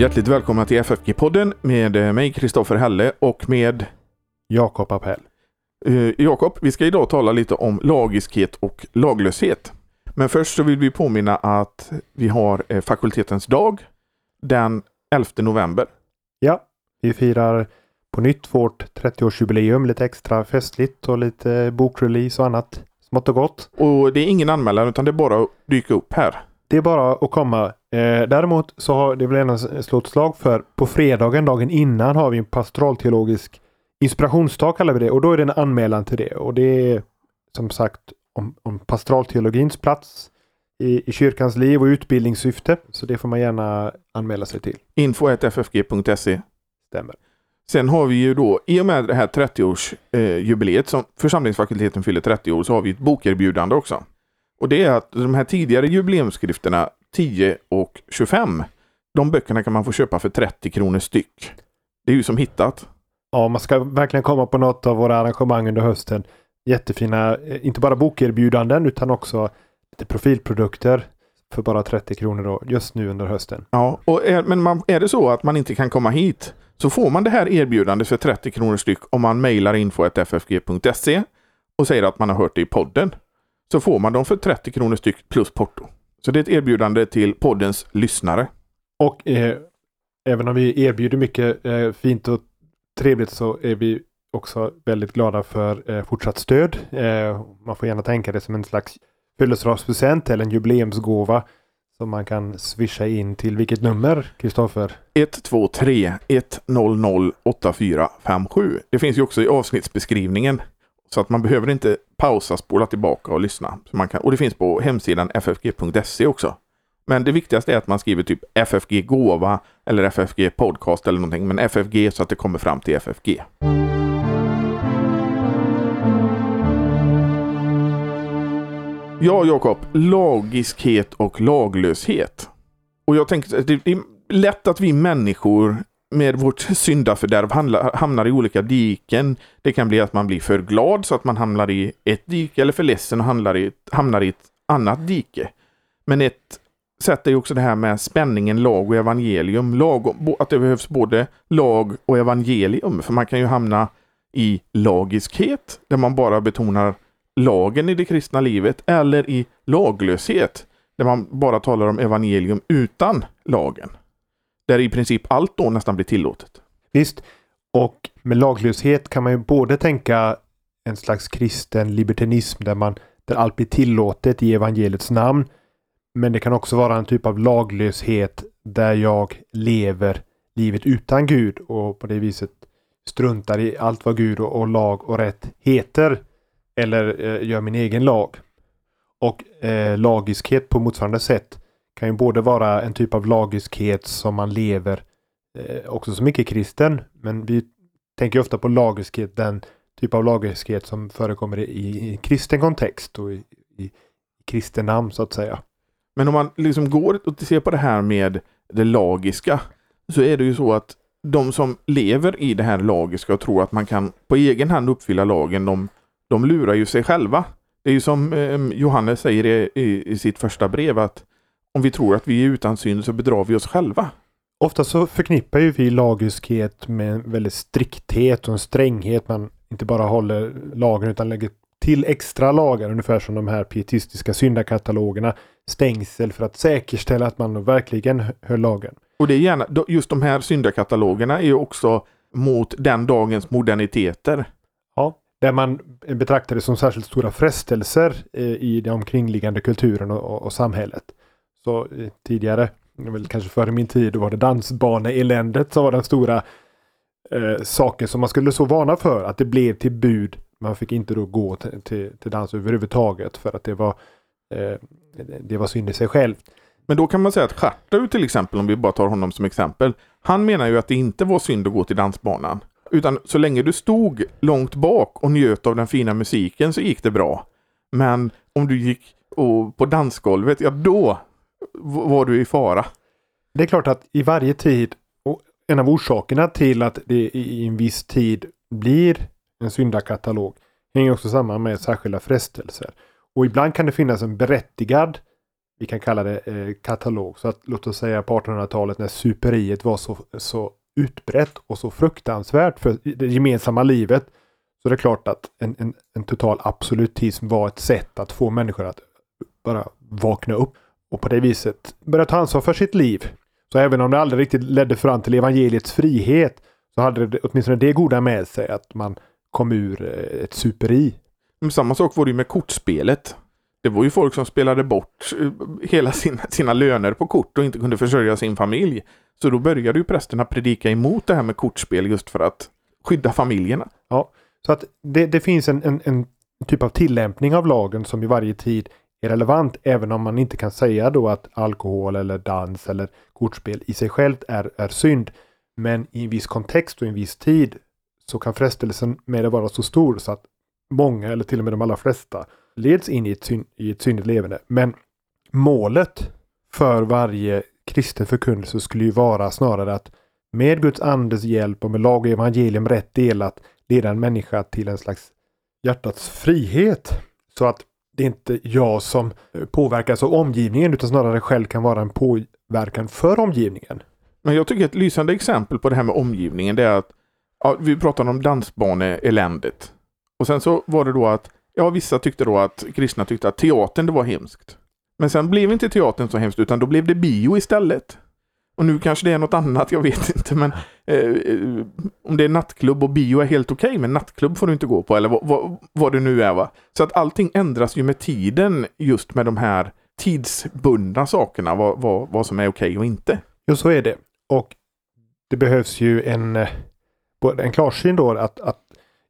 Hjärtligt välkomna till FFG-podden med eh, mig Kristoffer Helle och med Jakob Appell. eh, Jakob. Vi ska idag tala lite om lagiskhet och laglöshet. Men först så vill vi påminna att vi har eh, fakultetens dag den 11 november. Ja, vi firar på nytt vårt 30-årsjubileum lite extra festligt och lite bokrelease och annat smått och gott. Och det är ingen anmälan utan det är bara att dyka upp här. Det är bara att komma. Eh, däremot så har det vill jag gärna slå ett slag för. På fredagen, dagen innan, har vi en pastoralteologisk inspirationsdag kallar vi det. Och då är det en anmälan till det. Och det är som sagt om, om pastoralteologins plats i, i kyrkans liv och utbildningssyfte. Så det får man gärna anmäla sig till. info.ffg.se Stämmer. Sen har vi ju då, i och med det här 30-årsjubileet som församlingsfakulteten fyller 30 år, så har vi ett bokerbjudande också. Och det är att de här tidigare jubileumsskrifterna 10 och 25, de böckerna kan man få köpa för 30 kronor styck. Det är ju som hittat. Ja, man ska verkligen komma på något av våra arrangemang under hösten. Jättefina, eh, inte bara bokerbjudanden utan också lite profilprodukter för bara 30 kronor då, just nu under hösten. Ja, och är, men man, är det så att man inte kan komma hit så får man det här erbjudandet för 30 kronor styck om man mejlar info.ffg.se och säger att man har hört det i podden. Så får man dem för 30 kronor styck plus porto. Så det är ett erbjudande till poddens lyssnare. Och eh, även om vi erbjuder mycket eh, fint och trevligt så är vi också väldigt glada för eh, fortsatt stöd. Eh, man får gärna tänka det som en slags födelsedagspresent eller en jubileumsgåva som man kan swisha in till vilket nummer, Kristoffer? 123 100 8457. Det finns ju också i avsnittsbeskrivningen. Så att man behöver inte pausa, spola tillbaka och lyssna. Så man kan, och det finns på hemsidan ffg.se också. Men det viktigaste är att man skriver typ FFG gåva eller FFG podcast eller någonting. Men FFG så att det kommer fram till FFG. Ja, Jakob. Lagiskhet och laglöshet. Och jag tänker att det är lätt att vi människor med vårt syndafördärv hamnar i olika diken. Det kan bli att man blir för glad så att man hamnar i ett dike eller för ledsen och hamnar i, hamnar i ett annat dike. Men ett sätt är ju också det här med spänningen lag och evangelium. Lag, att det behövs både lag och evangelium. För man kan ju hamna i lagiskhet där man bara betonar lagen i det kristna livet eller i laglöshet där man bara talar om evangelium utan lagen. Där i princip allt då nästan blir tillåtet. Visst, och med laglöshet kan man ju både tänka en slags kristen libertinism där, man, där allt blir tillåtet i evangeliets namn. Men det kan också vara en typ av laglöshet där jag lever livet utan Gud och på det viset struntar i allt vad Gud och, och lag och rätt heter. Eller eh, gör min egen lag. Och eh, lagiskhet på motsvarande sätt kan ju både vara en typ av lagiskhet som man lever eh, också som icke-kristen. Men vi tänker ju ofta på lagiskhet, den typ av lagiskhet som förekommer i, i, kristen kontext och i, i, i kristen namn så att säga. Men om man liksom går och ser på det här med det lagiska så är det ju så att de som lever i det här lagiska och tror att man kan på egen hand uppfylla lagen, de, de lurar ju sig själva. Det är ju som eh, Johannes säger i, i, i sitt första brev att om vi tror att vi är utan synd så bedrar vi oss själva. Ofta så förknippar ju vi lagiskhet med en väldigt strikthet och en stränghet. Man inte bara håller lagen utan lägger till extra lagar, ungefär som de här pietistiska syndakatalogerna. Stängsel för att säkerställa att man verkligen höll lagen. Och det är gärna, just de här syndakatalogerna är också mot den dagens moderniteter. Ja, där man betraktar det som särskilt stora frestelser eh, i den omkringliggande kulturen och, och, och samhället. Så eh, tidigare, väl kanske före min tid, då var det dansbaneeländet som var den stora eh, saken som man skulle så varna för. Att det blev till bud. Man fick inte då gå till, till, till dans överhuvudtaget för att det var, eh, det var synd i sig självt. Men då kan man säga att Schartau till exempel, om vi bara tar honom som exempel, han menar ju att det inte var synd att gå till dansbanan. Utan så länge du stod långt bak och njöt av den fina musiken så gick det bra. Men om du gick och på dansgolvet, ja då var du i fara. Det är klart att i varje tid, och en av orsakerna till att det i en viss tid blir en syndakatalog hänger också samman med särskilda frestelser. Och ibland kan det finnas en berättigad vi kan kalla det eh, katalog. Så att låt oss säga på 1800-talet när superiet var så, så utbrett och så fruktansvärt för det gemensamma livet. Så det är klart att en, en, en total absolutism var ett sätt att få människor att bara vakna upp och på det viset börja ta ansvar för sitt liv. Så även om det aldrig riktigt ledde fram till evangeliets frihet så hade det åtminstone det goda med sig att man kom ur eh, ett superi. Men samma sak var det ju med kortspelet. Det var ju folk som spelade bort eh, hela sina, sina löner på kort och inte kunde försörja sin familj. Så då började ju prästerna predika emot det här med kortspel just för att skydda familjerna. Ja, så att det, det finns en, en, en typ av tillämpning av lagen som i varje tid är relevant även om man inte kan säga då att alkohol eller dans eller kortspel i sig självt är, är synd. Men i en viss kontext och i en viss tid så kan frestelsen med det vara så stor så att många eller till och med de allra flesta leds in i ett, syn, i ett syndigt levande. Men målet för varje kristen förkunnelse skulle ju vara snarare att med Guds andes hjälp och med lag och evangelium rätt delat leda en människa till en slags hjärtats frihet. Så att det är inte jag som eh, påverkas av omgivningen utan snarare själv kan vara en påverkan för omgivningen. Men jag tycker ett lysande exempel på det här med omgivningen det är att ja, vi pratade om dansbaneeländet. Och sen så var det då att ja, vissa tyckte då att kristna tyckte att teatern det var hemskt. Men sen blev inte teatern så hemskt utan då blev det bio istället. Och nu kanske det är något annat, jag vet inte. Men eh, eh, om det är nattklubb och bio är helt okej, okay, men nattklubb får du inte gå på. Eller vad, vad, vad, det nu är. va. Så att allting ändras ju med tiden just med de här tidsbundna sakerna. Vad, vad, vad som är okej okay och inte. Jo, så är det. Och det behövs ju en, eh, en klarsyn då att, att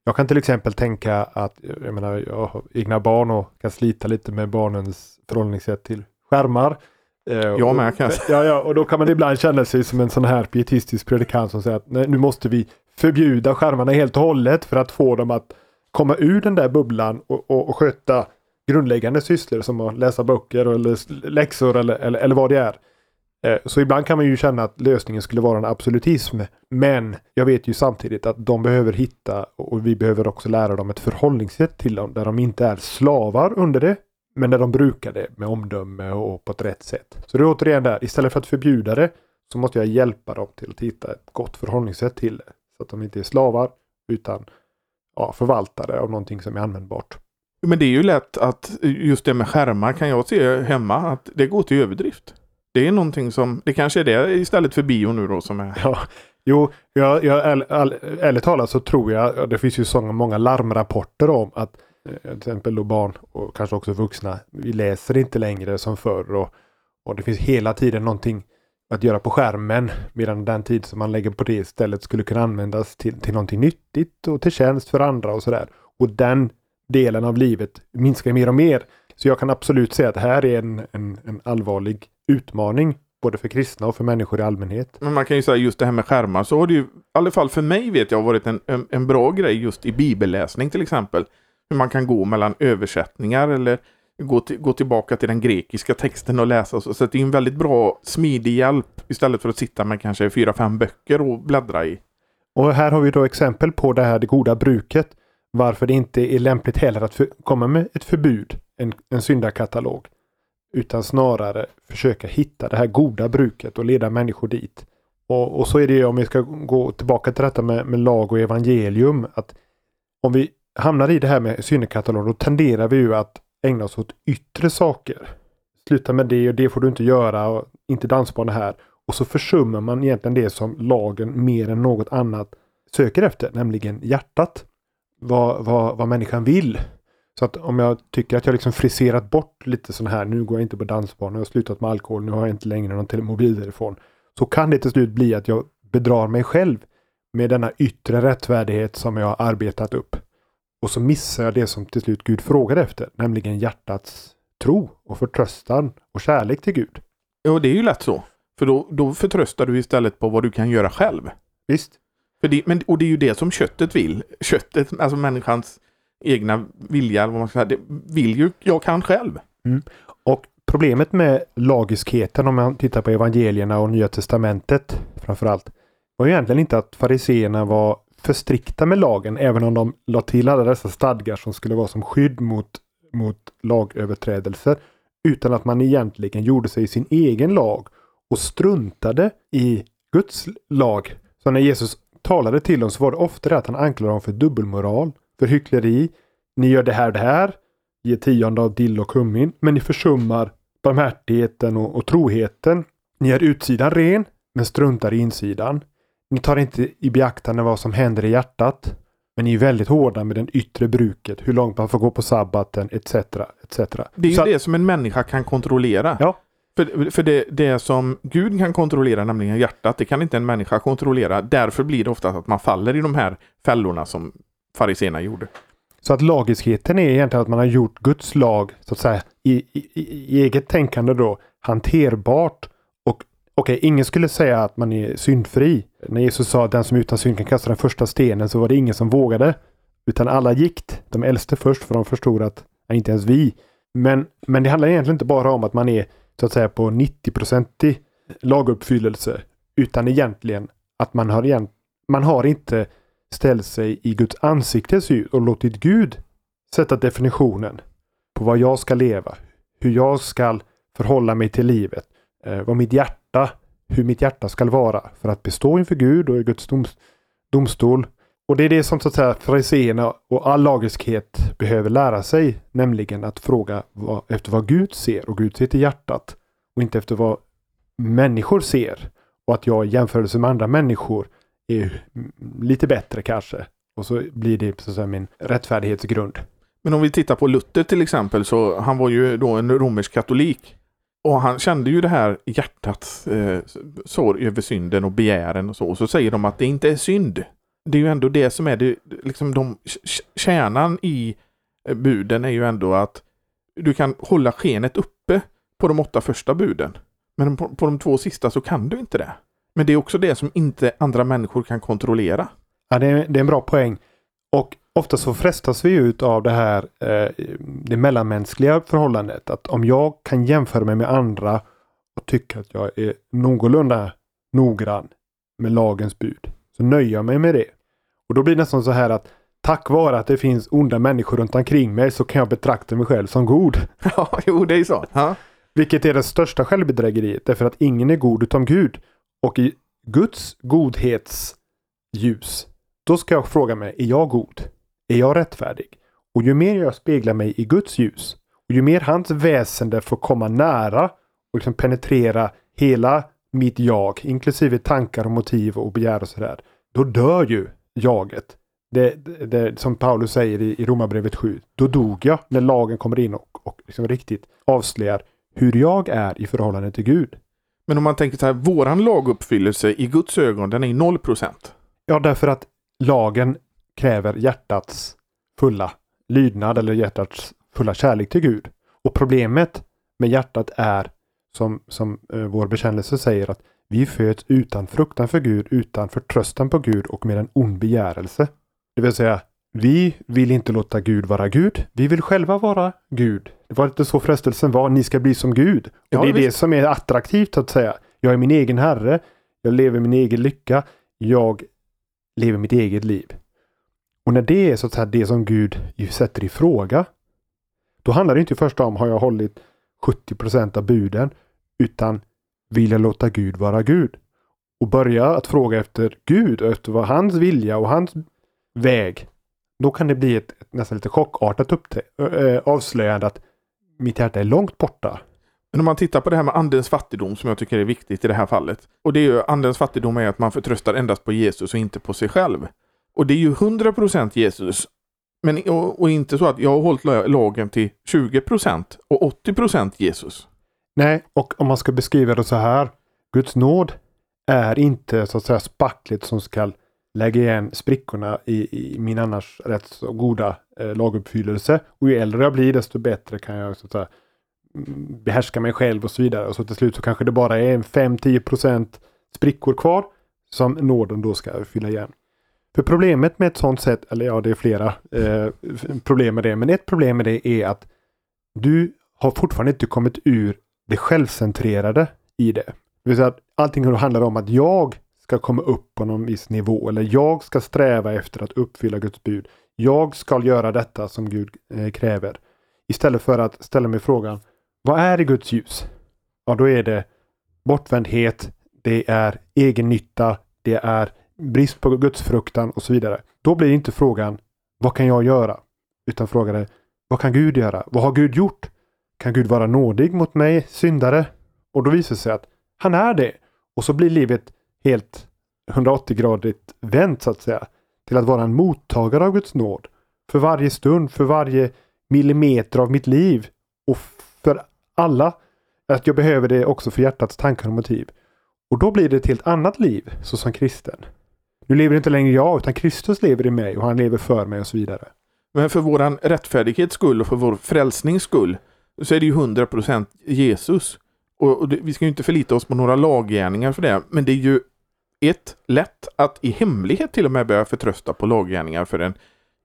jag kan till exempel tänka att jag menar, jag har egna barn och kan slita lite med barnens förhållningssätt till skärmar. Eh, jag med kanske. Ja, ja, och då kan man ibland känna sig som en sån här pietistisk predikant som säger att nej, nu måste vi förbjuda skärmarna helt och hållet för att få dem att komma ur den där bubblan och, och, och sköta grundläggande sysslor som att läsa böcker eller läxor eller, eller, eller vad det är. Eh, så ibland kan man ju känna att lösningen skulle vara en absolutism. Men jag vet ju samtidigt att de behöver hitta och vi behöver också lära dem ett förhållningssätt till dem där de inte är slavar under det. Men där de brukar det med omdöme och på ett rätt sätt. Så det är återigen där, istället för att förbjuda det så måste jag hjälpa dem till att hitta ett gott förhållningssätt till det. Så att de inte är slavar utan ja, förvaltare av någonting som är användbart. Men det är ju lätt att just det med skärmar kan jag se hemma att det går till överdrift. Det är någonting som, det kanske är det istället för bio nu då som är... Ja, jo, jag, jag, ärligt talat så tror jag, det finns ju så många larmrapporter om att Eh, till exempel då barn och kanske också vuxna, vi läser inte längre som förr och, och det finns hela tiden någonting att göra på skärmen medan den tid som man lägger på det istället skulle kunna användas till, till någonting nyttigt och till tjänst för andra och sådär. Och den delen av livet minskar mer och mer. Så jag kan absolut säga att det här är en, en, en allvarlig utmaning både för kristna och för människor i allmänhet. Men man kan ju säga just det här med skärmar så har det ju, i alla fall för mig vet jag, varit en, en, en bra grej just i bibelläsning till exempel. Hur man kan gå mellan översättningar eller gå, till, gå tillbaka till den grekiska texten och läsa. Så, så det är en väldigt bra smidig hjälp istället för att sitta med kanske fyra, fem böcker och bläddra i. Och här har vi då exempel på det här det goda bruket. Varför det inte är lämpligt heller att för, komma med ett förbud, en, en syndakatalog. Utan snarare försöka hitta det här goda bruket och leda människor dit. Och, och så är det om vi ska gå tillbaka till detta med, med lag och evangelium. att Om vi hamnar i det här med syndekatalog då tenderar vi ju att ägna oss åt yttre saker. Sluta med det och det får du inte göra och inte dansbana här. Och så försummar man egentligen det som lagen mer än något annat söker efter, nämligen hjärtat. Vad, vad, vad människan vill. Så att om jag tycker att jag liksom friserat bort lite sån här, nu går jag inte på dansbana, jag har slutat med alkohol, nu har jag inte längre någon mobiltelefon. Så kan det till slut bli att jag bedrar mig själv med denna yttre rättfärdighet som jag har arbetat upp. Och så missar jag det som till slut Gud frågar efter, nämligen hjärtats tro och förtröstan och kärlek till Gud. Ja, det är ju lätt så. För då, då förtröstar du istället på vad du kan göra själv. Visst. För det, men, och det är ju det som köttet vill. Köttet, alltså människans egna vilja, vad man ska säga, det vill ju jag kan själv. Mm. Och problemet med lagiskheten om man tittar på evangelierna och Nya Testamentet framförallt var ju egentligen inte att fariseerna var för strikta med lagen, även om de la till alla dessa stadgar som skulle vara som skydd mot, mot lagöverträdelser. utan att man egentligen gjorde sig sin egen lag och struntade i Guds lag. Så när Jesus talade till dem så var det ofta det att han anklagade dem för dubbelmoral, för hyckleri. Ni gör det här och det här, ger tionde av dill och kummin, men ni försummar barmhärtigheten och, och troheten. Ni gör utsidan ren, men struntar i insidan. Ni tar inte i beaktande vad som händer i hjärtat. Men ni är väldigt hårda med det yttre bruket, hur långt man får gå på sabbaten etc. etc. Det är ju Så- det som en människa kan kontrollera. Ja. För, för det, det som Gud kan kontrollera, nämligen hjärtat, det kan inte en människa kontrollera. Därför blir det ofta att man faller i de här fällorna som fariséerna gjorde. Så att lagiskheten är egentligen att man har gjort Guds lag så att säga i, i, i eget tänkande då hanterbart. Och okej, ingen skulle säga att man är syndfri. När Jesus sa att den som utan synd kan kasta den första stenen så var det ingen som vågade. Utan alla gick. De äldste först för de förstod att ja, inte ens vi. Men, men det handlar egentligen inte bara om att man är så att säga på 90-procentig laguppfyllelse. Utan egentligen att man har, igen, man har inte ställt sig i Guds ansiktes ljus och låtit Gud sätta definitionen på vad jag ska leva, hur jag ska förhålla mig till livet, eh, vad mitt hjärta, hur mitt hjärta ska vara för att bestå inför Gud och i Guds domstol. Och det är det som så att säga fariséerna och all lagiskhet behöver lära sig, nämligen att fråga vad, efter vad Gud ser och Gud ser till hjärtat och inte efter vad människor ser och att jag i jämförelse med andra människor är lite bättre kanske. Och så blir det så att säga min rättfärdighetsgrund. Men om vi tittar på Luther till exempel, så han var ju då en romersk katolik. Och han kände ju det här hjärtats eh, sorg över synden och begären och så. Och så säger de att det inte är synd. Det är ju ändå det som är det, liksom de, kärnan i eh, buden är ju ändå att du kan hålla skenet uppe på de åtta första buden. Men på, på de två sista så kan du inte det. Men det är också det som inte andra människor kan kontrollera. Ja, det är, det är en bra poäng. Och ofta så frestas vi ut av det här eh, det mellanmänskliga förhållandet. Att om jag kan jämföra mig med andra och tycka att jag är någorlunda noggrann med lagens bud så nöjer jag mig med det. Och då blir det nästan så här att tack vare att det finns onda människor runt omkring mig så kan jag betrakta mig själv som god. Ja, jo det är så. Ja. Vilket är det största självbedrägeriet därför att ingen är god utom Gud. Och i Guds godhetsljus då ska jag fråga mig, är jag god? Är jag rättfärdig? Och ju mer jag speglar mig i Guds ljus och ju mer hans väsende får komma nära och liksom penetrera hela mitt jag, inklusive tankar och motiv och begär och sådär. Då dör ju jaget. Det, det, det, som Paulus säger i, i Romarbrevet 7. Då dog jag när lagen kommer in och, och liksom riktigt avslöjar hur jag är i förhållande till Gud. Men om man tänker så här, våran laguppfyllelse i Guds ögon, den är 0 procent. Ja, därför att lagen kräver hjärtats fulla lydnad eller hjärtats fulla kärlek till Gud. Och problemet med hjärtat är som, som eh, vår bekännelse säger att vi föds utan fruktan för Gud, utan förtröstan på Gud och med en ond begärelse. Det vill säga, vi vill inte låta Gud vara Gud. Vi vill själva vara Gud. Det var inte så frestelsen var, ni ska bli som Gud. Och Ja, det är det visst. som är attraktivt att säga. Jag är min egen herre, jag lever min egen lycka, jag lever mitt eget liv. Och när det är så att säga det som Gud ju sätter i fråga, då handlar det inte i första om har jag hållit 70% av buden, utan vill jag låta Gud vara Gud? Och börja att fråga efter Gud och efter vad hans vilja och hans väg. Då kan det bli ett, ett nästan lite chockartat äh, avslöjande att mitt hjärta är långt borta. Men om man tittar på det här med andens fattigdom som jag tycker är viktigt i det här fallet. Och det är ju andens fattigdom är att man förtröstar endast på Jesus och inte på sig själv. Och det är ju 100% Jesus. Men och, och inte så att jag har hållit lagen till 20% och 80% Jesus. Nej, och om man ska beskriva det så här. Guds nåd är inte så att säga spacklet som ska lägga igen sprickorna i, i min annars rätt så goda eh, laguppfyllelse. Och ju äldre jag blir desto bättre kan jag så att säga mm, behärska mig själv och så vidare. Och så till slut så kanske det bara är en 5-10% sprickor kvar som nåden då ska fylla igen. För problemet med ett sånt sätt, eller ja det är flera eh, problem med det, men ett problem med det är att du har fortfarande inte kommit ur det självcentrerade i det. Det vill säga att allting handlar om att jag ska komma upp på någon viss nivå eller jag ska sträva efter att uppfylla Guds bud. Jag ska göra detta som Gud eh, kräver. Istället för att ställa mig frågan Vad är i Guds ljus? Ja, då är det bortvändhet, det är egennytta, det är brist på gudsfruktan och så vidare. Då blir inte frågan vad kan jag göra? Utan frågan är vad kan Gud göra? Vad har Gud gjort? Kan Gud vara nådig mot mig, syndare? Och då visar det sig att han är det. Och så blir livet helt 180-gradigt vänt så att säga. Till att vara en mottagare av Guds nåd. För varje stund, för varje millimeter av mitt liv. Och för alla. Att jag behöver det också för hjärtats tankar och motiv. Och då blir det ett helt annat liv såsom kristen. Nu lever inte längre jag utan Kristus lever i mig och han lever för mig och så vidare. Men för våran rättfärdighets skull och för vår frälsnings skull så är det ju 100% Jesus. Och, och det, vi ska ju inte förlita oss på några laggärningar för det. Men det är ju ett, lätt att i hemlighet till och med börja förtrösta på laggärningar för en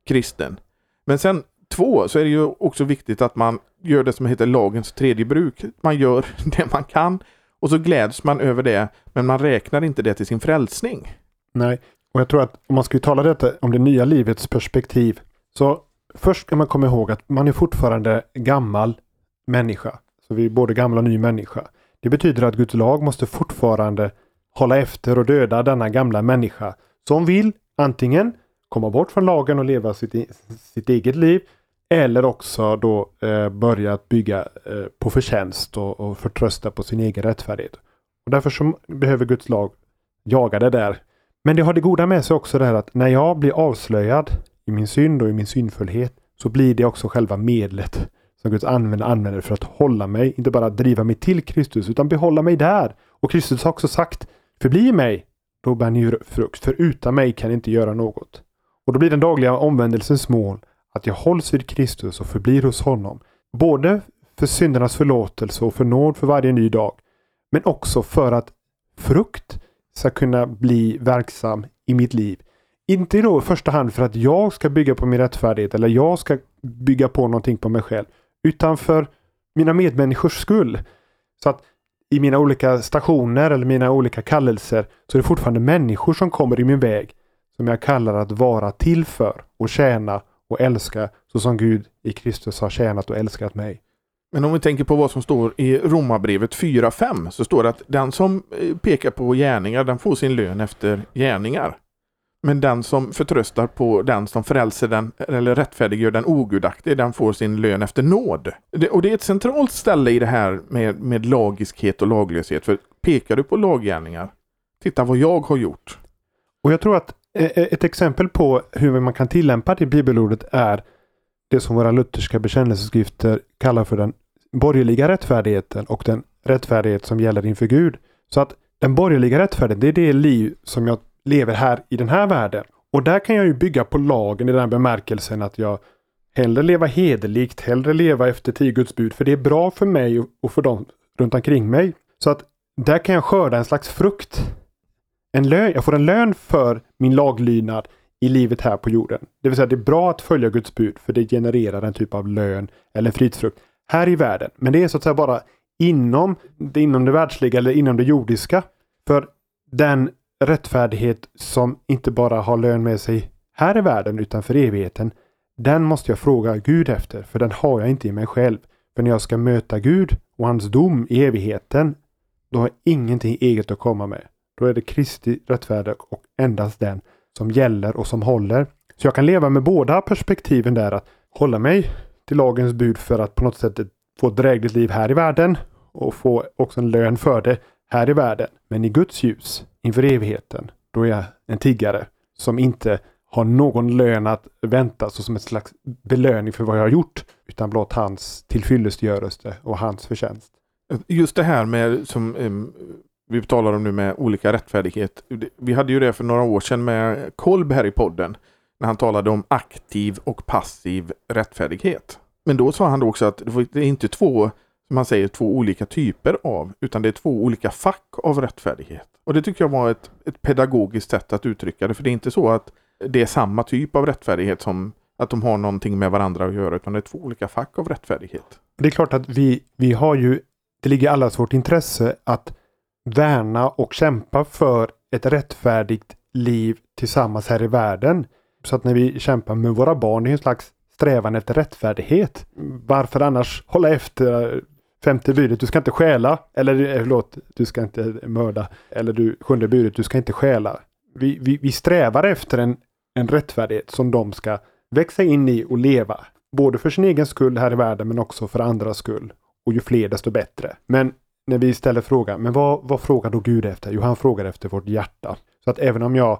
kristen. Men sen två så är det ju också viktigt att man gör det som heter lagens tredje bruk. Man gör det man kan och så gläds man över det men man räknar inte det till sin frälsning. Nej, och jag tror att om man ska tala detta om det nya livets perspektiv så först ska man komma ihåg att man är fortfarande gammal människa. Så vi är både gamla och ny människa. Det betyder att Guds lag måste fortfarande hålla efter och döda denna gamla människa som vill antingen komma bort från lagen och leva sitt, sitt eget liv eller också då eh, börja bygga eh, på förtjänst och, och förtrösta på sin egen rättfärdighet. Och därför så behöver Guds lag jaga det där. Men det har det goda med sig också det här att när jag blir avslöjad i min synd och i min syndfullhet så blir det också själva medlet som Guds användare använder för att hålla mig, inte bara driva mig till Kristus utan behålla mig där. Och Kristus har också sagt Förbli mig, då bär ni frukt, för utan mig kan ni inte göra något. Och då blir den dagliga omvändelsens mål att jag hålls vid Kristus och förblir hos honom. Både för syndernas förlåtelse och för nåd för varje ny dag. Men också för att frukt ska kunna bli verksam i mitt liv. Inte då i första hand för att jag ska bygga på min rättfärdighet eller jag ska bygga på någonting på mig själv. Utan för mina medmänniskors skull. Så att i mina olika stationer eller mina olika kallelser så är det fortfarande människor som kommer i min väg. Som jag kallar att vara till för och tjäna och älska så som Gud i Kristus har tjänat och älskat mig. Men om vi tänker på vad som står i Romarbrevet 4.5 så står det att den som eh, pekar på gärningar den får sin lön efter gärningar. Men den som förtröstar på den som frälser den eller rättfärdiggör den ogudaktige, den får sin lön efter nåd. Det, och det är ett centralt ställe i det här med, med lagiskhet och laglöshet. För pekar du på laggärningar, titta vad jag har gjort. Och jag tror att eh, eh, ett exempel på hur man kan tillämpa det bibelordet är det som våra lutherska bekännelseskrifter kallar för den borgerliga rättfärdigheten och den rättfärdighet som gäller inför Gud. Så att den borgerliga rättfärdigheten, det är det liv som jag lever här i den här världen. Och där kan jag ju bygga på lagen i den bemärkelsen att jag hellre leva hederligt, hellre leva efter tio Guds bud. För det är bra för mig och för dem runt omkring mig. Så att där kan jag skörda en slags frukt. En lön, jag får en lön för min laglydnad i livet här på jorden. Det vill säga det är bra att följa Guds bud för det genererar en typ av lön eller fridsfrukt här i världen. Men det är så att säga bara inom det, inom det världsliga eller inom det jordiska. För den rättfärdighet som inte bara har lön med sig här i världen utan för evigheten. Den måste jag fråga Gud efter, för den har jag inte i mig själv. För när jag ska möta Gud och hans dom i evigheten, då har jag ingenting eget att komma med. Då är det Kristi rättfärdighet och endast den som gäller och som håller. Så jag kan leva med båda perspektiven där att hålla mig till lagens bud för att på något sätt få ett drägligt liv här i världen och få också en lön för det här i världen. Men i Guds ljus inför evigheten, då är jag en tiggare som inte har någon lön att vänta så som ett slags belöning för vad jag har gjort. Utan blott hans tillfyllestgörelse och hans förtjänst. Just det här med som um, vi talar om nu med olika rättfärdighet. Vi hade ju det för några år sedan med Kolb här i podden. När han talade om aktiv och passiv rättfärdighet. Men då sa han då också att det är inte två som han säger, två olika typer av, utan det är två olika fack av rättfärdighet. Och det tycker jag var ett, ett pedagogiskt sätt att uttrycka det, för det är inte så att det är samma typ av rättfärdighet som att de har någonting med varandra att göra, utan det är två olika fack av rättfärdighet. Det är klart att vi, vi har ju, det ligger i allas vårt intresse att värna och kämpa för ett rättfärdigt liv tillsammans här i världen. Så att när vi kämpar med våra barn, det är en slags strävan efter rättfärdighet. Varför annars hålla efter eh, femte budet, du ska inte stjäla. Eller eh, förlåt, du ska inte mörda. Eller du, sjunde budet, du ska inte stjäla. Vi, vi, vi strävar efter en, en rättfärdighet som de ska växa in i och leva. Både för sin egen skull här i världen men också för andras skull. Och ju fler desto bättre. Men när vi ställer frågan, men vad, vad frågar då Gud efter? Jo, han frågar efter vårt hjärta. Så att även om jag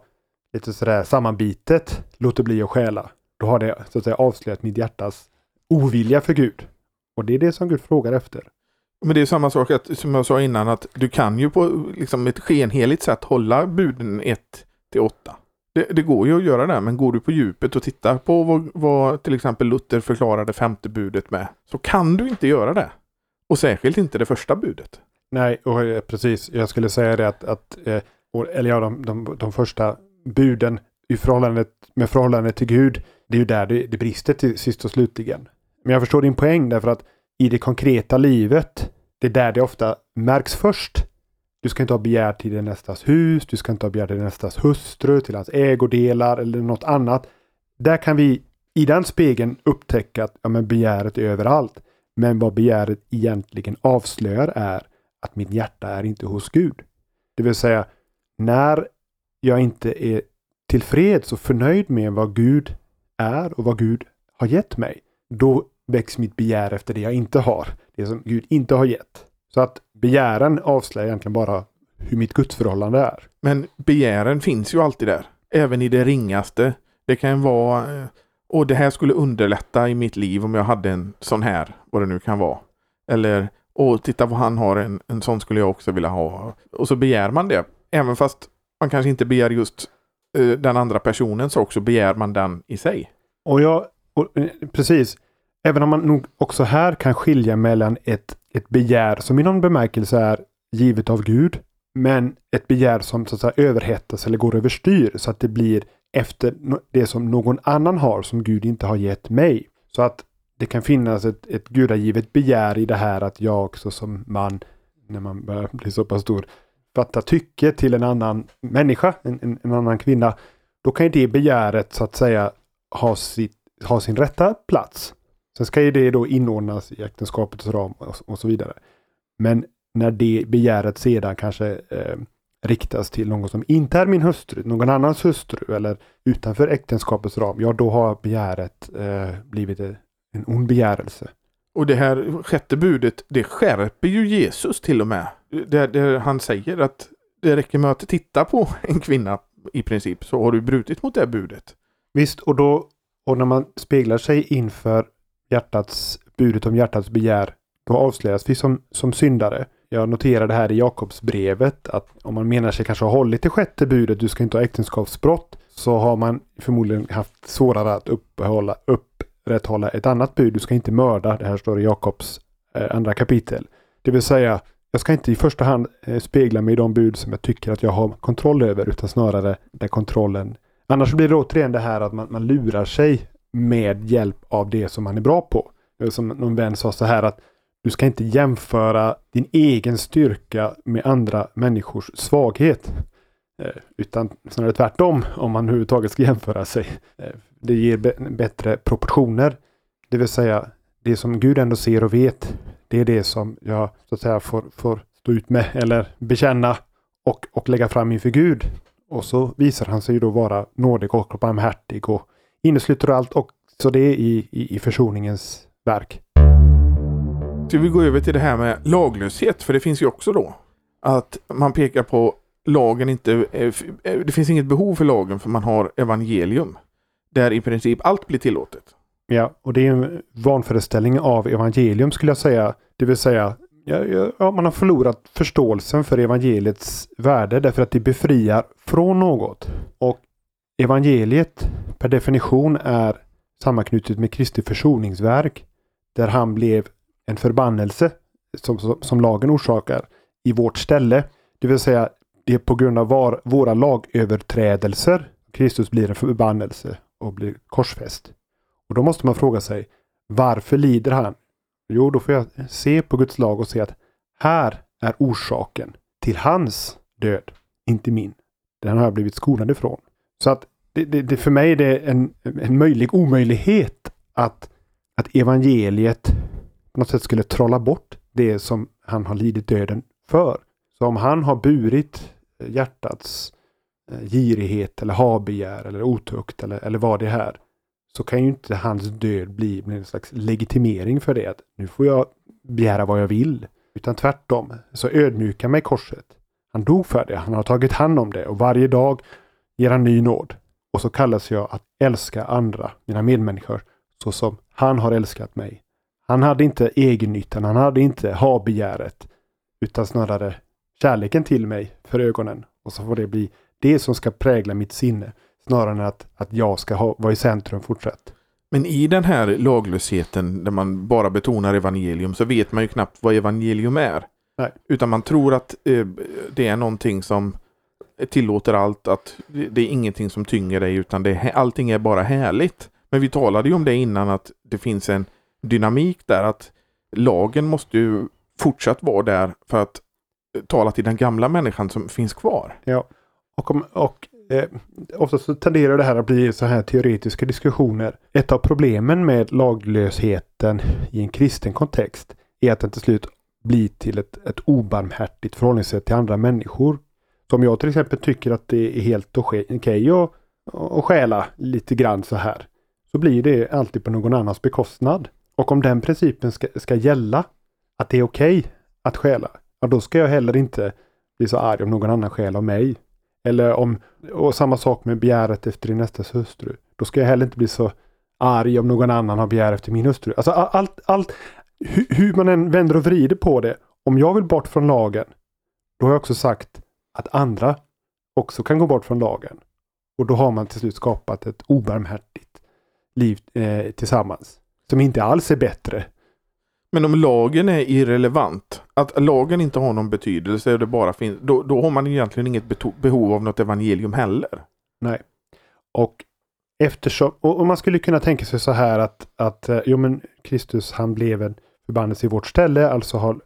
lite sådär sammanbitet låter bli att stjäla, då har det så att säga avslöjat mitt hjärtas ovilja för Gud. Och det är det som Gud frågar efter. Men det är samma sak att, som jag sa innan att du kan ju på liksom ett skenheligt sätt hålla buden 1 till 8. Det, det, går ju att göra det, men går du på djupet och tittar på vad, vad till exempel Luther förklarade femte budet med, så kan du inte göra det. Och särskilt inte det första budet. Nej, och eh, precis. Jag skulle säga det att, att eh, eller ja, de, de, de första buden i förhållandet, med förhållande till Gud, det är ju där det, det brister till sist och slutligen. Men jag förstår din poäng därför att i det konkreta livet, det är där det ofta märks först. Du ska inte ha begär till din nästas hus, du ska inte ha begär till din nästas hustru, till hans ägodelar eller något annat. Där kan vi i den spegeln upptäcka att ja, men begäret är överallt. Men vad begäret egentligen avslöjar är att mitt hjärta är inte hos Gud. Det vill säga, när jag inte är tillfreds och förnöjd med vad Gud är och vad Gud har gett mig, då väcks mitt begär efter det jag inte har. Det som Gud inte har gett. Så att begären avslöjar egentligen bara hur mitt gudsförhållande är. Men begären finns ju alltid där. Även i det ringaste. Det kan vara eh, och det här skulle underlätta i mitt liv om jag hade en sån här, vad det nu kan vara. Eller, och titta vad han har, en, en sån skulle jag också vilja ha. Och så begär man det. Även fast man kanske inte begär just uh, den andra personen så också begär man den i sig. Och jag, och, eh, precis. Även om man nog också här kan skilja mellan ett, ett begär som i någon bemärkelse är givet av Gud. Men ett begär som så att säga överhettas eller går överstyr så att det blir efter det som någon annan har som Gud inte har gett mig. Så att det kan finnas ett, ett gudagivet begär i det här att jag också som man, när man börjar bli så pass stor, fatta tycke till en annan människa, en, en, en annan kvinna. Då kan ju det begäret så att säga ha, sitt, ha sin rätta plats. Sen ska ju det då inordnas i äktenskapets ram och, och så vidare. Men när det begäret sedan kanske eh, riktas till någon som inte är min hustru, någon annans hustru eller utanför äktenskapets ram, ja då har begäret eh, blivit en ond begärelse. Och det här sjätte budet, det skärper ju Jesus till och med. Där, där han säger att det räcker med att titta på en kvinna i princip så har du brutit mot det budet. Visst, och då och när man speglar sig inför hjärtats budet om hjärtats begär, då avslöjas vi som, som syndare. Jag noterade här i Jakobsbrevet att om man menar sig kanske ha hållit det sjätte budet, du ska inte ha äktenskapsbrott, så har man förmodligen haft svårare att uppehålla, upprätthålla ett annat bud. Du ska inte mörda. Det här står i Jakobs eh, andra kapitel. Det vill säga, jag ska inte i första hand eh, spegla mig i de bud som jag tycker att jag har kontroll över, utan snarare där kontrollen... Annars blir det återigen det här att man, man lurar sig med hjälp av det som man är bra på. Eh, som någon vän sa så här att du ska inte jämföra din egen styrka med andra människors svaghet. Eh, utan snarare tvärtom om man överhuvudtaget ska jämföra sig. Eh, det ger bättre proportioner. Det vill säga det som Gud ändå ser och vet. Det är det som jag så att säga får, får stå ut med eller bekänna och, och lägga fram inför Gud. Och så visar han sig då vara nådig och barmhärtig och innesluter allt också det i, i, i försoningens verk. Ska vi gå över till det här med laglöshet? För det finns ju också då att man pekar på lagen inte... Eh, eh, det finns inget behov för lagen för man har evangelium. Där i princip allt blir tillåtet. Ja, och det är en vanföreställning av evangelium skulle jag säga. Det vill säga, ja, ja, man har förlorat förståelsen för evangeliets värde därför att det befriar från något. Och evangeliet per definition är sammanknutet med Kristi försoningsverk. Där han blev en förbannelse som, som, som lagen orsakar i vårt ställe. Det vill säga det är på grund av var, våra lagöverträdelser Kristus blir en förbannelse och blir korsfäst. Och då måste man fråga sig varför lider han? Jo, då får jag se på Guds lag och se att här är orsaken till hans död, inte min. Den har jag blivit skonad ifrån. Så att det, det, det för mig är det en, en möjlig omöjlighet att, att evangeliet på något sätt skulle trolla bort det som han har lidit döden för. Så om han har burit hjärtats Eh, girighet eller habegär eller otukt eller, eller vad det är. Så kan ju inte hans död bli en slags legitimering för det. Att nu får jag begära vad jag vill. Utan tvärtom, så ödmjukar mig korset. Han dog för det, han har tagit hand om det och varje dag ger han ny nåd. Och så kallas jag att älska andra, mina medmänniskor, så som han har älskat mig. Han hade inte egennyttan, han hade inte ha-begäret, utan snarare kärleken till mig för ögonen. Och så får det bli det som ska prägla mitt sinne, snarare än att, att jag ska ha, vara i centrum fortsatt. Men i den här laglösheten där man bara betonar evangelium så vet man ju knappt vad evangelium är. Nej. Utan man tror att eh, det är någonting som tillåter allt, att det är ingenting som tynger dig utan det allting är bara härligt. Men vi talade ju om det innan att det finns en dynamik där att lagen måste ju fortsatt vara där för att tala till den gamla människan som finns kvar. Ja, och, om, och eh, ofta så tenderar det här att bli så här teoretiska diskussioner. Ett av problemen med laglösheten i en kristen kontext är att den till slut blir till ett, ett obarmhärtigt förhållningssätt till andra människor. Som jag till exempel tycker att det är helt okej okay att att stjäla lite grann så här. Så blir det alltid på någon annans bekostnad. Och om den principen ska, ska gälla, att det är okej okay att stjäla, ja då ska jag heller inte bli så arg om någon annan stjäl av mig. Eller om, och samma sak med begäret efter din nästas hustru. Då ska jag heller inte bli så arg om någon annan har begär efter min hustru. Alltså allt, allt hur, hur man än vänder och vrider på det. Om jag vill bort från lagen, då har jag också sagt att andra också kan gå bort från lagen. Och då har man till slut skapat ett obarmhärtigt liv eh, tillsammans. Som inte alls är bättre men om lagen är irrelevant, att lagen inte har någon betydelse och det bara finns, då, då har man egentligen inget behov av något evangelium heller. Nej. Och eftersom, och, man skulle kunna tänka sig så här att, att eh, jo men Kristus han blev en förbannelse i vårt ställe, alltså har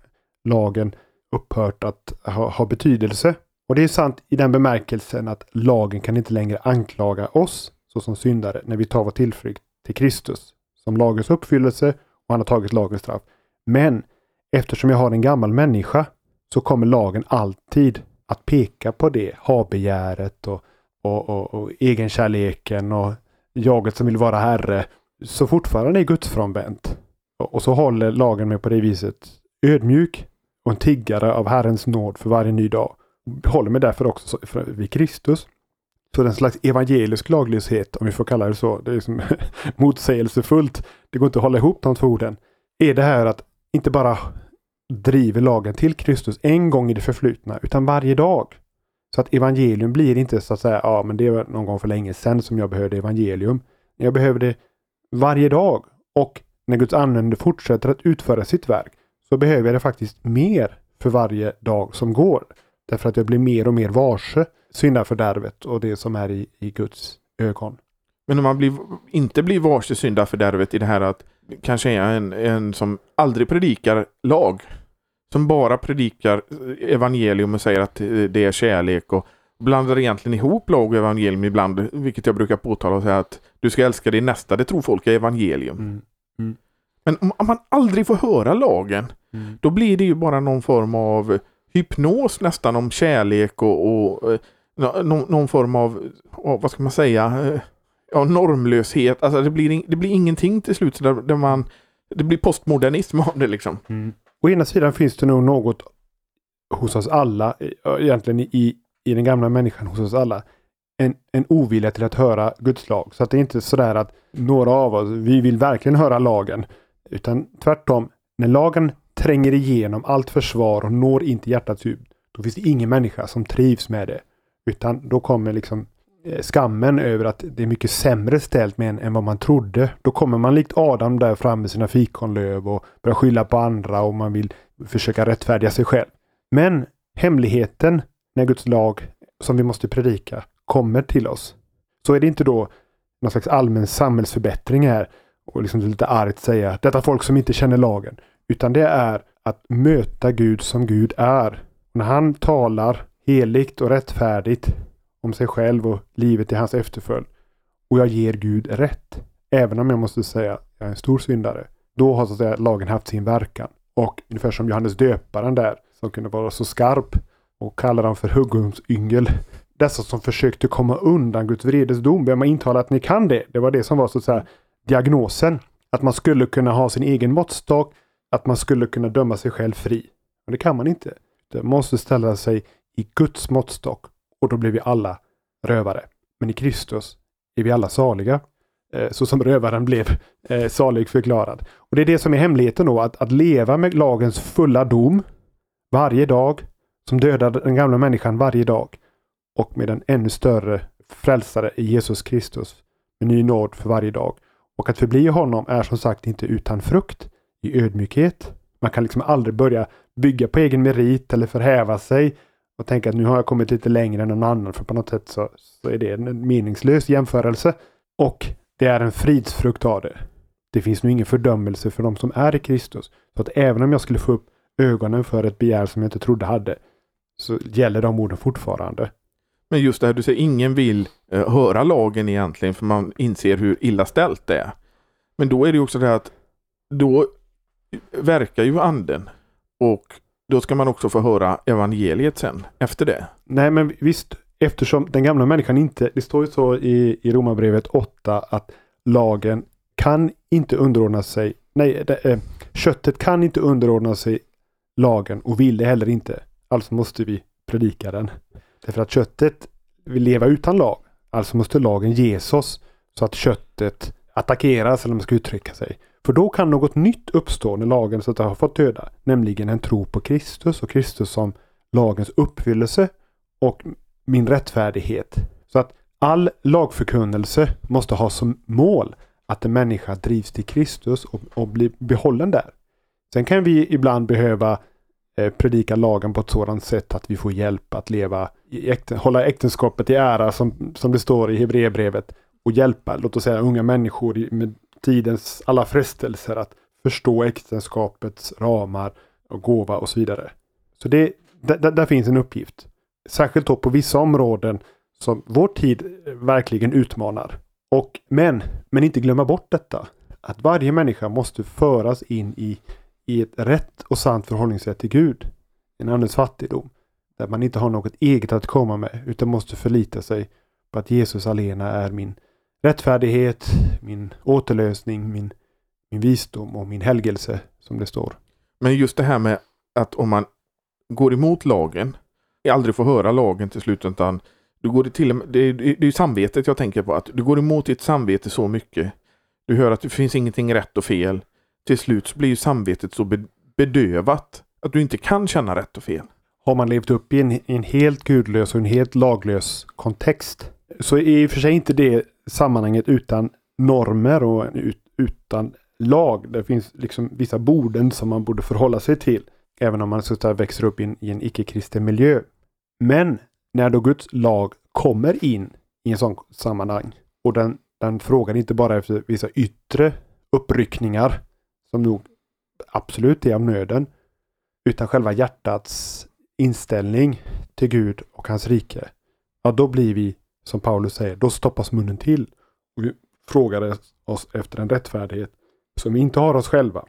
lagen upphört att ha, ha betydelse. Och det är sant i den bemärkelsen att lagen kan inte längre anklaga oss såsom syndare när vi tar vår tillflykt till Kristus som lagens uppfyllelse och han har tagit lagens straff. Men eftersom jag har en gammal människa så kommer lagen alltid att peka på det. Habegäret och, och, och, och egenkärleken och jaget som vill vara herre. Så fortfarande är gudsfrånvänt. Och, och så håller lagen mig på det viset ödmjuk och en tiggare av Herrens nåd för varje ny dag. Håller mig därför också vid Kristus. Så den en slags evangelisk laglöshet, om vi får kalla det så. Det är liksom motsägelsefullt. Det går inte att hålla ihop de två orden. Är det här att inte bara driver lagen till Kristus en gång i det förflutna, utan varje dag. Så att evangelium blir inte så att säga, ja men det var någon gång för länge sedan som jag behövde evangelium. Jag behöver det varje dag. Och när Guds användare fortsätter att utföra sitt verk så behöver jag det faktiskt mer för varje dag som går. Därför att jag blir mer och mer varse syndafördärvet och det som är i, i Guds ögon. Men om man blir, inte blir varse syndafördärvet i det här att kanske är en, en som aldrig predikar lag. Som bara predikar evangelium och säger att det är kärlek och blandar egentligen ihop lag och evangelium ibland, vilket jag brukar påtala och säga att du ska älska din nästa, det tror folk är evangelium. Mm. Mm. Men om man aldrig får höra lagen, mm. då blir det ju bara någon form av hypnos nästan om kärlek och, och eh, någon, någon, form av, vad ska man säga, eh, ja, normlöshet. Alltså det blir, det blir ingenting till slut där, där man, det blir postmodernism av det liksom. Mm. Å ena sidan finns det nog något hos oss alla, egentligen i, i den gamla människan hos oss alla, en, en ovilja till att höra Guds lag. Så att det är inte sådär att några av oss, vi vill verkligen höra lagen. Utan tvärtom, när lagen tränger igenom allt försvar och når inte hjärtats djup, då finns det ingen människa som trivs med det. Utan då kommer liksom Eh, skammen över att det är mycket sämre ställt med en än vad man trodde. Då kommer man likt Adam där fram med sina fikonlöv och börjar skylla på andra och man vill försöka rättfärdiga sig själv. Men hemligheten när Guds lag som vi måste predika kommer till oss. Så är det inte då någon slags allmän samhällsförbättring här och liksom lite argt säga detta folk som inte känner lagen. Utan det är att möta Gud som Gud är. när han talar heligt och rättfärdigt om sig själv och livet i hans efterföljd. Och jag ger Gud rätt. Även om jag måste säga att jag är en stor syndare. Då har så att säga lagen haft sin verkan. Och ungefär som Johannes döparen där, som kunde vara så skarp och kalla dem för huggormsyngel. Dessa som försökte komma undan Guds vredesdom. Vem har intalat att ni kan det? Det var det som var så att säga diagnosen. Att man skulle kunna ha sin egen måttstock, att man skulle kunna döma sig själv fri. Men det kan man inte. Det måste ställa sig i Guds måttstock och då blir vi alla rövare. Men i Kristus är vi alla saliga. Eh, så som rövaren blev eh, salig förklarad. Och det är det som är hemligheten då, att, att leva med lagens fulla dom varje dag, som dödar den gamla människan varje dag och med en ännu större frälsare i Jesus Kristus med ny nåd för varje dag. Och att förbli honom är som sagt inte utan frukt i ödmjukhet. Man kan liksom aldrig börja bygga på egen merit eller förhäva sig och tänka att nu har jag kommit lite längre än någon annan för på något sätt så, så är det en meningslös jämförelse. Och det är en fridsfrukt av det. Det finns nu ingen fördömelse för de som är i Kristus. Så att även om jag skulle få upp ögonen för ett begär som jag inte trodde hade så gäller de orden fortfarande. Men just det här du säger, ingen vill eh, höra lagen egentligen för man inser hur illa ställt det är. Men då är det också det att då verkar ju anden och då ska man också få höra evangeliet sen efter det. Nej men visst, eftersom den gamla människan inte, det står ju så i, i Romarbrevet 8 att lagen kan inte underordna sig, nej, det, eh, köttet kan inte underordna sig lagen och vill det heller inte. Alltså måste vi predika den. Därför att köttet vill leva utan lag. Alltså måste lagen ges oss så att köttet attackeras eller man ska uttrycka sig. För då kan något nytt uppstå när lagen så att har fått döda. Nämligen en tro på Kristus och Kristus som lagens uppfyllelse och min rättfärdighet. Så att all lagförkunnelse måste ha som mål att en människa drivs till Kristus och, och blir behållen där. Sen kan vi ibland behöva eh, predika lagen på ett sådant sätt att vi får hjälp att leva, i äkten, hålla äktenskapet i ära som, som det står i Hebreerbrevet och hjälpa, låt oss säga unga människor med tidens alla frestelser att förstå äktenskapets ramar och gåva och så vidare. Så det, där, där finns en uppgift. Särskilt då på vissa områden som vår tid verkligen utmanar. Och, men, men inte glömma bort detta. Att varje människa måste föras in i, i ett rätt och sant förhållningssätt till Gud. En andens fattigdom. Där man inte har något eget att komma med utan måste förlita sig på att Jesus alena är min rättfärdighet, min återlösning, min, min visdom och min helgelse som det står. Men just det här med att om man går emot lagen, aldrig får höra lagen till slut utan du går till, det, är, det är samvetet jag tänker på, att du går emot ditt samvete så mycket. Du hör att det finns ingenting rätt och fel. Till slut blir samvetet så bedövat att du inte kan känna rätt och fel. Har man levt upp i en, en helt gudlös och en helt laglös kontext så är i och för sig inte det sammanhanget utan normer och utan lag. Det finns liksom vissa borden som man borde förhålla sig till. Även om man så att växer upp i en, i en icke-kristen miljö. Men när då Guds lag kommer in i en sån sammanhang och den, den frågar inte bara efter vissa yttre uppryckningar som nog absolut är av nöden utan själva hjärtats inställning till Gud och hans rike. Ja, då blir vi som Paulus säger, då stoppas munnen till. Och vi frågar oss efter en rättfärdighet som vi inte har oss själva,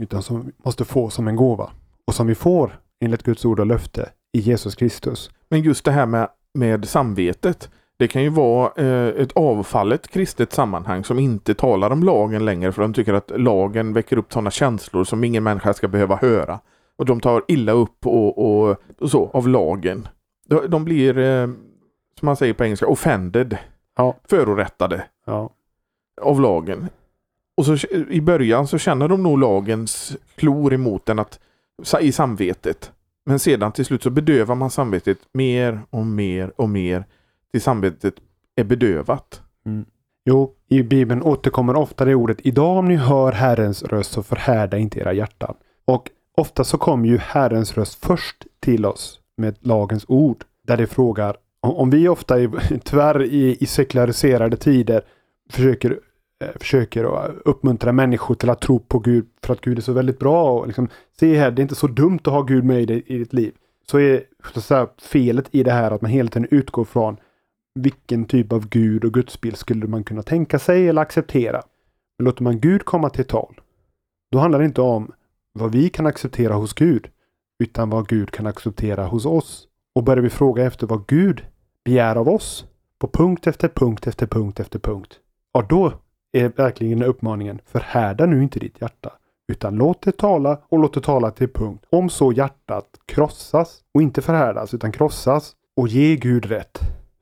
utan som vi måste få som en gåva. Och som vi får enligt Guds ord och löfte i Jesus Kristus. Men just det här med, med samvetet. Det kan ju vara eh, ett avfallet kristet sammanhang som inte talar om lagen längre för de tycker att lagen väcker upp sådana känslor som ingen människa ska behöva höra. Och de tar illa upp och, och, och så av lagen. De, de blir eh, som man säger på engelska, offended. Ja. Förorättade. Ja. Av lagen. Och så i början så känner de nog lagens klor emot den att, i samvetet. Men sedan till slut så bedövar man samvetet mer och mer och mer till samvetet är bedövat. Mm. Jo, i Bibeln återkommer ofta det ordet idag om ni hör Herrens röst så förhärda inte era hjärtan. Och ofta så kommer ju Herrens röst först till oss med lagens ord. Där det frågar om vi ofta tyvärr i, i sekulariserade tider försöker, eh, försöker uppmuntra människor till att tro på Gud för att Gud är så väldigt bra och liksom, se här, det är inte så dumt att ha Gud med i, i ditt liv. Så är så säga, felet i det här att man hela tiden utgår från vilken typ av Gud och gudsbild skulle man kunna tänka sig eller acceptera. Men låter man Gud komma till tal, då handlar det inte om vad vi kan acceptera hos Gud, utan vad Gud kan acceptera hos oss. Och börjar vi fråga efter vad Gud begär av oss, på punkt efter punkt efter punkt efter punkt, ja då är verkligen uppmaningen förhärda nu inte ditt hjärta, utan låt det tala och låt det tala till punkt. Om så hjärtat krossas och inte förhärdas utan krossas och ge Gud rätt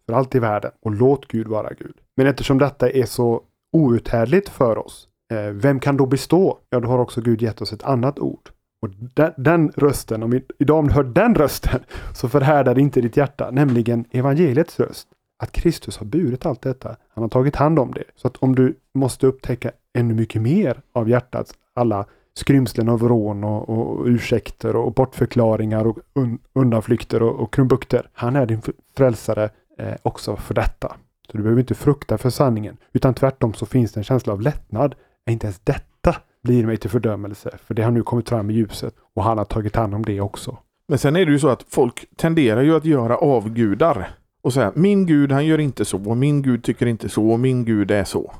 för allt i världen och låt Gud vara Gud. Men eftersom detta är så outhärdligt för oss, eh, vem kan då bestå? Ja, då har också Gud gett oss ett annat ord. Och den, den rösten, om idag om du hör den rösten, så förhärdar inte ditt hjärta, nämligen evangeliets röst. Att Kristus har burit allt detta. Han har tagit hand om det. Så att om du måste upptäcka ännu mycket mer av hjärtats alla skrymslen av rån och, och ursäkter och bortförklaringar och un, undanflykter och, och krumbukter. Han är din frälsare eh, också för detta. Så du behöver inte frukta för sanningen, utan tvärtom så finns det en känsla av lättnad. Inte ens detta blir mig till fördömelse, för det har nu kommit fram i ljuset och han har tagit hand om det också. Men sen är det ju så att folk tenderar ju att göra avgudar och säga min gud han gör inte så och min gud tycker inte så och min gud är så.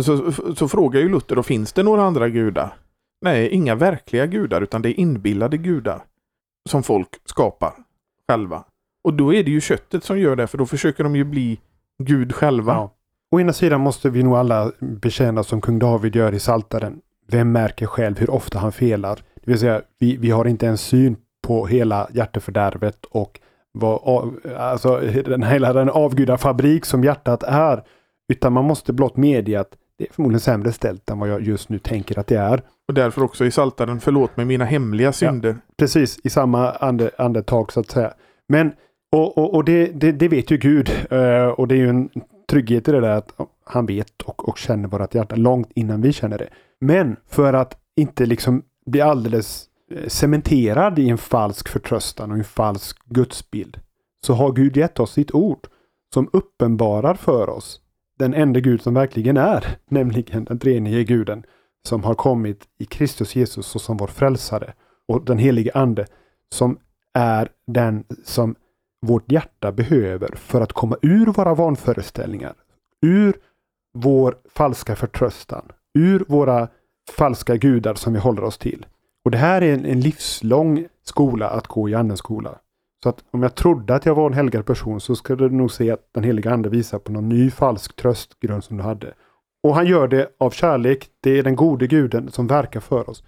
Så, så frågar ju Luther då finns det några andra gudar? Nej, inga verkliga gudar utan det är inbillade gudar som folk skapar själva. Och då är det ju köttet som gör det för då försöker de ju bli Gud själva. Ja. Å ena sidan måste vi nog alla bekänna som kung David gör i Saltaren. Vem märker själv hur ofta han felar? Det vill säga, vi, vi har inte en syn på hela hjärtefördärvet och vad, alltså, den, hela den avgudafabrik som hjärtat är. Utan man måste blott medge att det är förmodligen sämre ställt än vad jag just nu tänker att det är. Och därför också i Saltaren förlåt mig mina hemliga synder. Ja, precis, i samma ande, andetag så att säga. Men och, och, och det, det, det, vet ju Gud. Uh, och det är ju en trygghet i det där att han vet och, och känner vårt hjärta långt innan vi känner det. Men för att inte liksom bli alldeles eh, cementerad i en falsk förtröstan och en falsk gudsbild så har Gud gett oss sitt ord som uppenbarar för oss den enda Gud som verkligen är, nämligen den treenige guden som har kommit i Kristus Jesus som vår frälsare och den helige ande som är den som vårt hjärta behöver för att komma ur våra vanföreställningar, ur vår falska förtröstan, ur våra falska gudar som vi håller oss till. Och det här är en, en livslång skola att gå i Andens skola. Så att om jag trodde att jag var en helgad person så skulle du nog se att den heliga ande visar på någon ny falsk tröstgrund som du hade. Och han gör det av kärlek. Det är den gode guden som verkar för oss.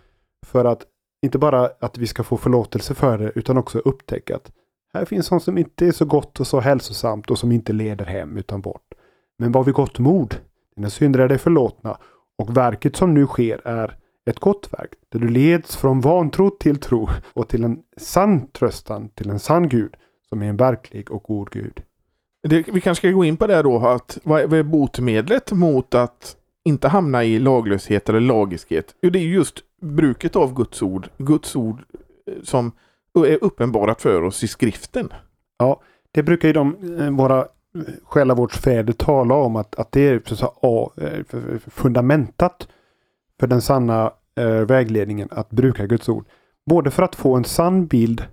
För att inte bara att vi ska få förlåtelse för det utan också upptäcka att här finns sånt som inte är så gott och så hälsosamt och som inte leder hem utan bort. Men var vi gott mod. Dina synder är dig förlåtna och verket som nu sker är ett gott verk där du leds från vantro till tro och till en sann tröstan till en sann Gud som är en verklig och god Gud. Det, vi kanske ska gå in på det då, att vad är, vad är botemedlet mot att inte hamna i laglöshet eller lagiskhet? Jo, det är just bruket av Guds ord. Guds ord eh, som är uppenbarat för oss i skriften. Ja, det brukar ju de, eh, våra själavårdsfäder tala om att, att det är så, a, eh, fundamentat för den sanna eh, vägledningen att bruka Guds ord. Både för att få en sann bild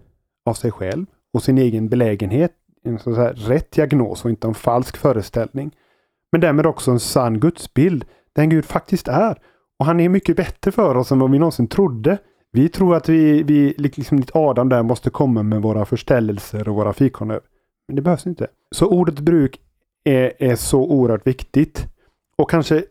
av sig själv och sin egen belägenhet, en så här rätt diagnos och inte en falsk föreställning. Men därmed också en sann gudsbild, den Gud faktiskt är. Och han är mycket bättre för oss än vad vi någonsin trodde. Vi tror att vi, vi liksom likt Adam där måste komma med våra förställelser och våra fikoner. Men det behövs inte. Så ordet bruk är, är så oerhört viktigt. Och kanske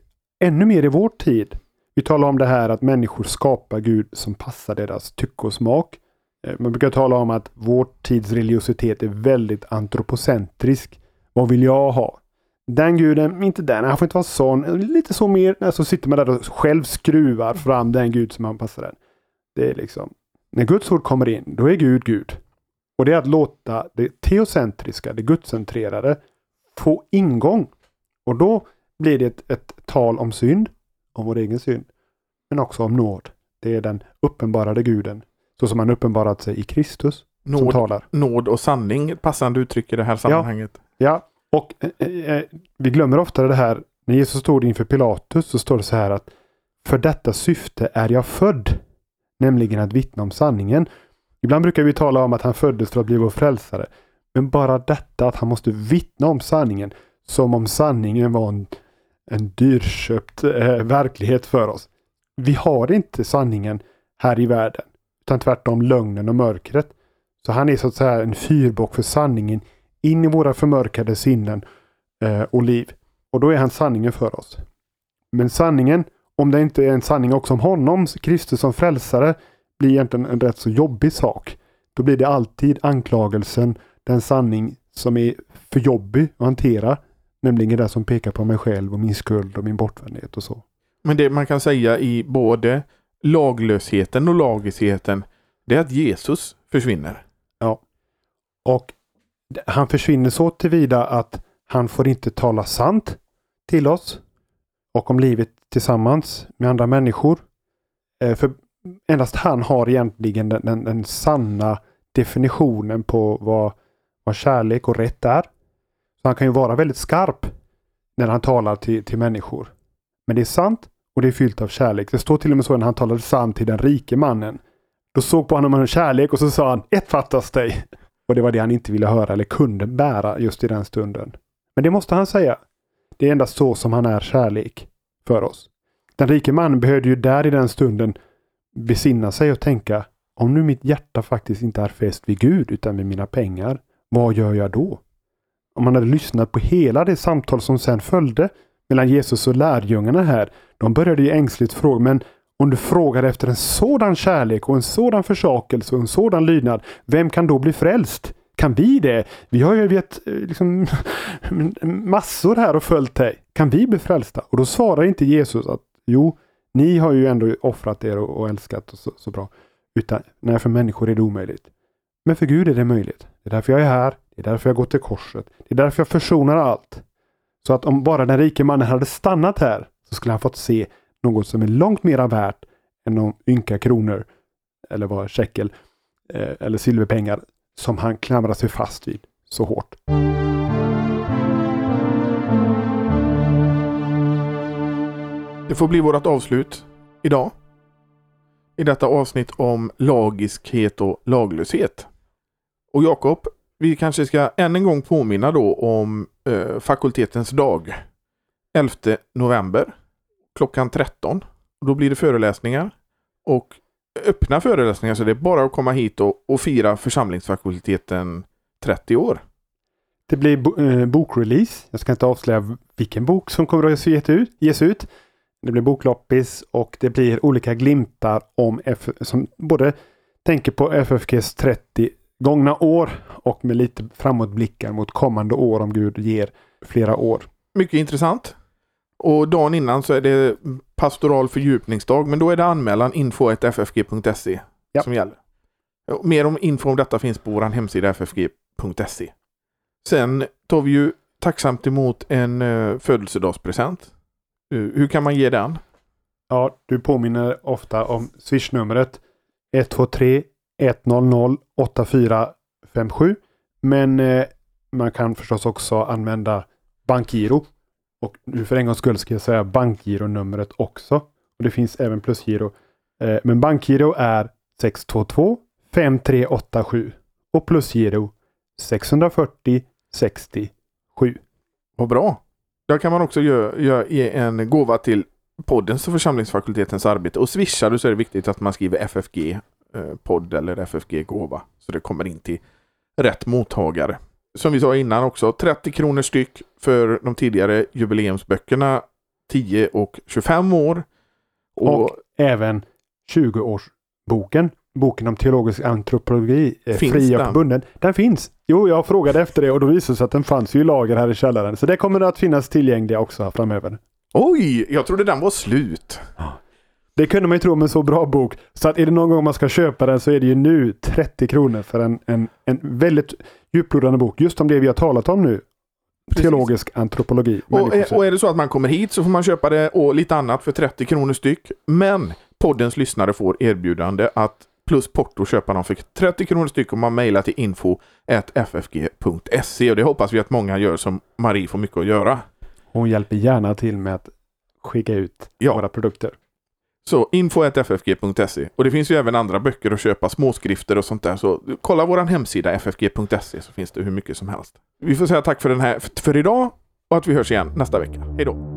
ännu mer i vår tid. Vi talar om det här att människor skapar Gud som passar deras tycke och smak. Eh, man brukar tala om att vår tids religiositet är väldigt antropocentrisk. Vad vill jag ha? Den guden, inte den, han får inte vara sån. Lite så mer, eh, så sitter man där och själv skruvar fram den gud som man passar den. Det är liksom, när Guds ord kommer in, då är Gud Gud. Och det är att låta det teocentriska, det gudscentrerade, få ingång. Och då blir det ett, ett tal om synd, om vår egen synd, men också om nåd. Det är den uppenbarade guden, så som han uppenbarat sig i Kristus, nåd, som talar. Nåd och sanning, passande uttryck i det här sammanhanget. Ja, ja. och eh, eh, vi glömmer ofta det här, när Jesus stod inför Pilatus så står det så här att för detta syfte är jag född nämligen att vittna om sanningen. Ibland brukar vi tala om att han föddes för att bli vår frälsare. Men bara detta att han måste vittna om sanningen som om sanningen var en, en dyrköpt eh, verklighet för oss. Vi har inte sanningen här i världen. Utan tvärtom lögnen och mörkret. Så han är så att säga en fyrbock för sanningen in i våra förmörkade sinnen eh, och liv. Och då är han sanningen för oss. Men sanningen, om det inte är en sanning också om honom, Kristus som frälsare, blir egentligen en rätt så jobbig sak. Då blir det alltid anklagelsen, den sanning som är för jobbig att hantera. Nämligen det som pekar på mig själv och min skuld och min bortvändhet och så. Men det man kan säga i både laglösheten och lagiskheten, det är att Jesus försvinner. Ja. Och han försvinner så tillvida att han får inte tala sant till oss och om livet tillsammans med andra människor. Eh, för endast han har egentligen den, den, den sanna definitionen på vad, vad kärlek och rätt är. Så han kan ju vara väldigt skarp när han talar till, till människor. Men det är sant och det är fyllt av kärlek. Det står till och med så när han talade sant till den rike mannen. Då såg på honom en kärlek och så sa han ett fattas dig. Och det var det han inte ville höra eller kunde bära just i den stunden. Men det måste han säga. Det är endast så som han är kärlek för oss. Den rike mannen behövde ju där i den stunden besinna sig och tänka om nu mitt hjärta faktiskt inte är fäst vid Gud utan vid mina pengar, vad gör jag då? Om man hade lyssnat på hela det samtal som sen följde mellan Jesus och lärjungarna här, de började ju ängsligt fråga, men om du frågar efter en sådan kärlek och en sådan försakelse och en sådan lydnad, vem kan då bli frälst? Kan vi det? Vi har ju vet, eh, liksom, massor här och följt dig. Kan vi bli frälsta? Och då svarar inte Jesus att jo, ni har ju ändå offrat er och, och älskat och så, så, bra. Utan nej, för människor är det omöjligt. Men för Gud är det möjligt. Det är därför jag är här. Det är därför jag går till korset. Det är därför jag försonar allt. Så att om bara den rike mannen hade stannat här så skulle han fått se något som är långt mera värt än de ynka kronor eller vad shekel eh, eller silverpengar som han klamrar sig fast vid så hårt. Det får bli vårt avslut idag. I detta avsnitt om lagiskhet och laglöshet. Och Jakob, vi kanske ska än en gång påminna då om eh, fakultetens dag. 11 november klockan 13. Då blir det föreläsningar. Och öppna föreläsningar så det är bara att komma hit och, och fira församlingsfakulteten 30 år. Det blir bo eh, bokrelease. Jag ska inte avslöja vilken bok som kommer att ges ut. Ges ut. Det blir bokloppis och det blir olika glimtar om F som både tänker på FFGs 30 gångna år och med lite framåtblickar mot kommande år om Gud ger flera år. Mycket intressant. Och dagen innan så är det pastoral fördjupningsdag, men då är det anmälan info.ffg.se ja. som gäller. Mer om info om detta finns på vår hemsida ffg.se. Sen tar vi ju tacksamt emot en uh, födelsedagspresent. Hur kan man ge den? Ja, du påminner ofta om swishnumret 123 100 8457. Men uh, man kan förstås också använda bankgiro och nu för en gångs skull ska jag säga bankgironumret också. Och det finns även plusgiro. Eh, men bankgiro är 622 5387 och plusgiro 640 67. Vad bra! Där kan man också ge en gåva till poddens och församlingsfakultetens arbete. Och swishar du så är det viktigt att man skriver FFG eh, podd eller FFG gåva. Så det kommer in till rätt mottagare som vi sa innan också, 30 kronor styck för de tidigare jubileumsböckerna 10 och 25 år. Och, och även 20-årsboken. Boken om teologisk antropologi, eh, fri och bunden. Den finns. Jo, jag frågade efter det och då visade det sig att den fanns i lager här i källaren. Så det kommer att finnas tillgängliga också framöver. Oj, jag trodde den var slut. Det kunde man ju tro med en så bra bok. Så att är det någon gång man ska köpa den så är det ju nu 30 kronor för en, en, en väldigt djuplodande bok. Just om det vi har talat om nu. Precis. Teologisk antropologi. Och, är, och är det så att man kommer hit så får man köpa det och lite annat för 30 kronor styck. Men poddens lyssnare får erbjudande att plus porto köpa dem för 30 kronor styck om man mejlar till info.ffg.se och det hoppas vi att många gör som Marie får mycket att göra. Hon hjälper gärna till med att skicka ut ja. våra produkter. Så info.ffg.se och det finns ju även andra böcker att köpa, småskrifter och sånt där. Så kolla vår hemsida ffg.se så finns det hur mycket som helst. Vi får säga tack för den här för idag och att vi hörs igen nästa vecka. Hej då!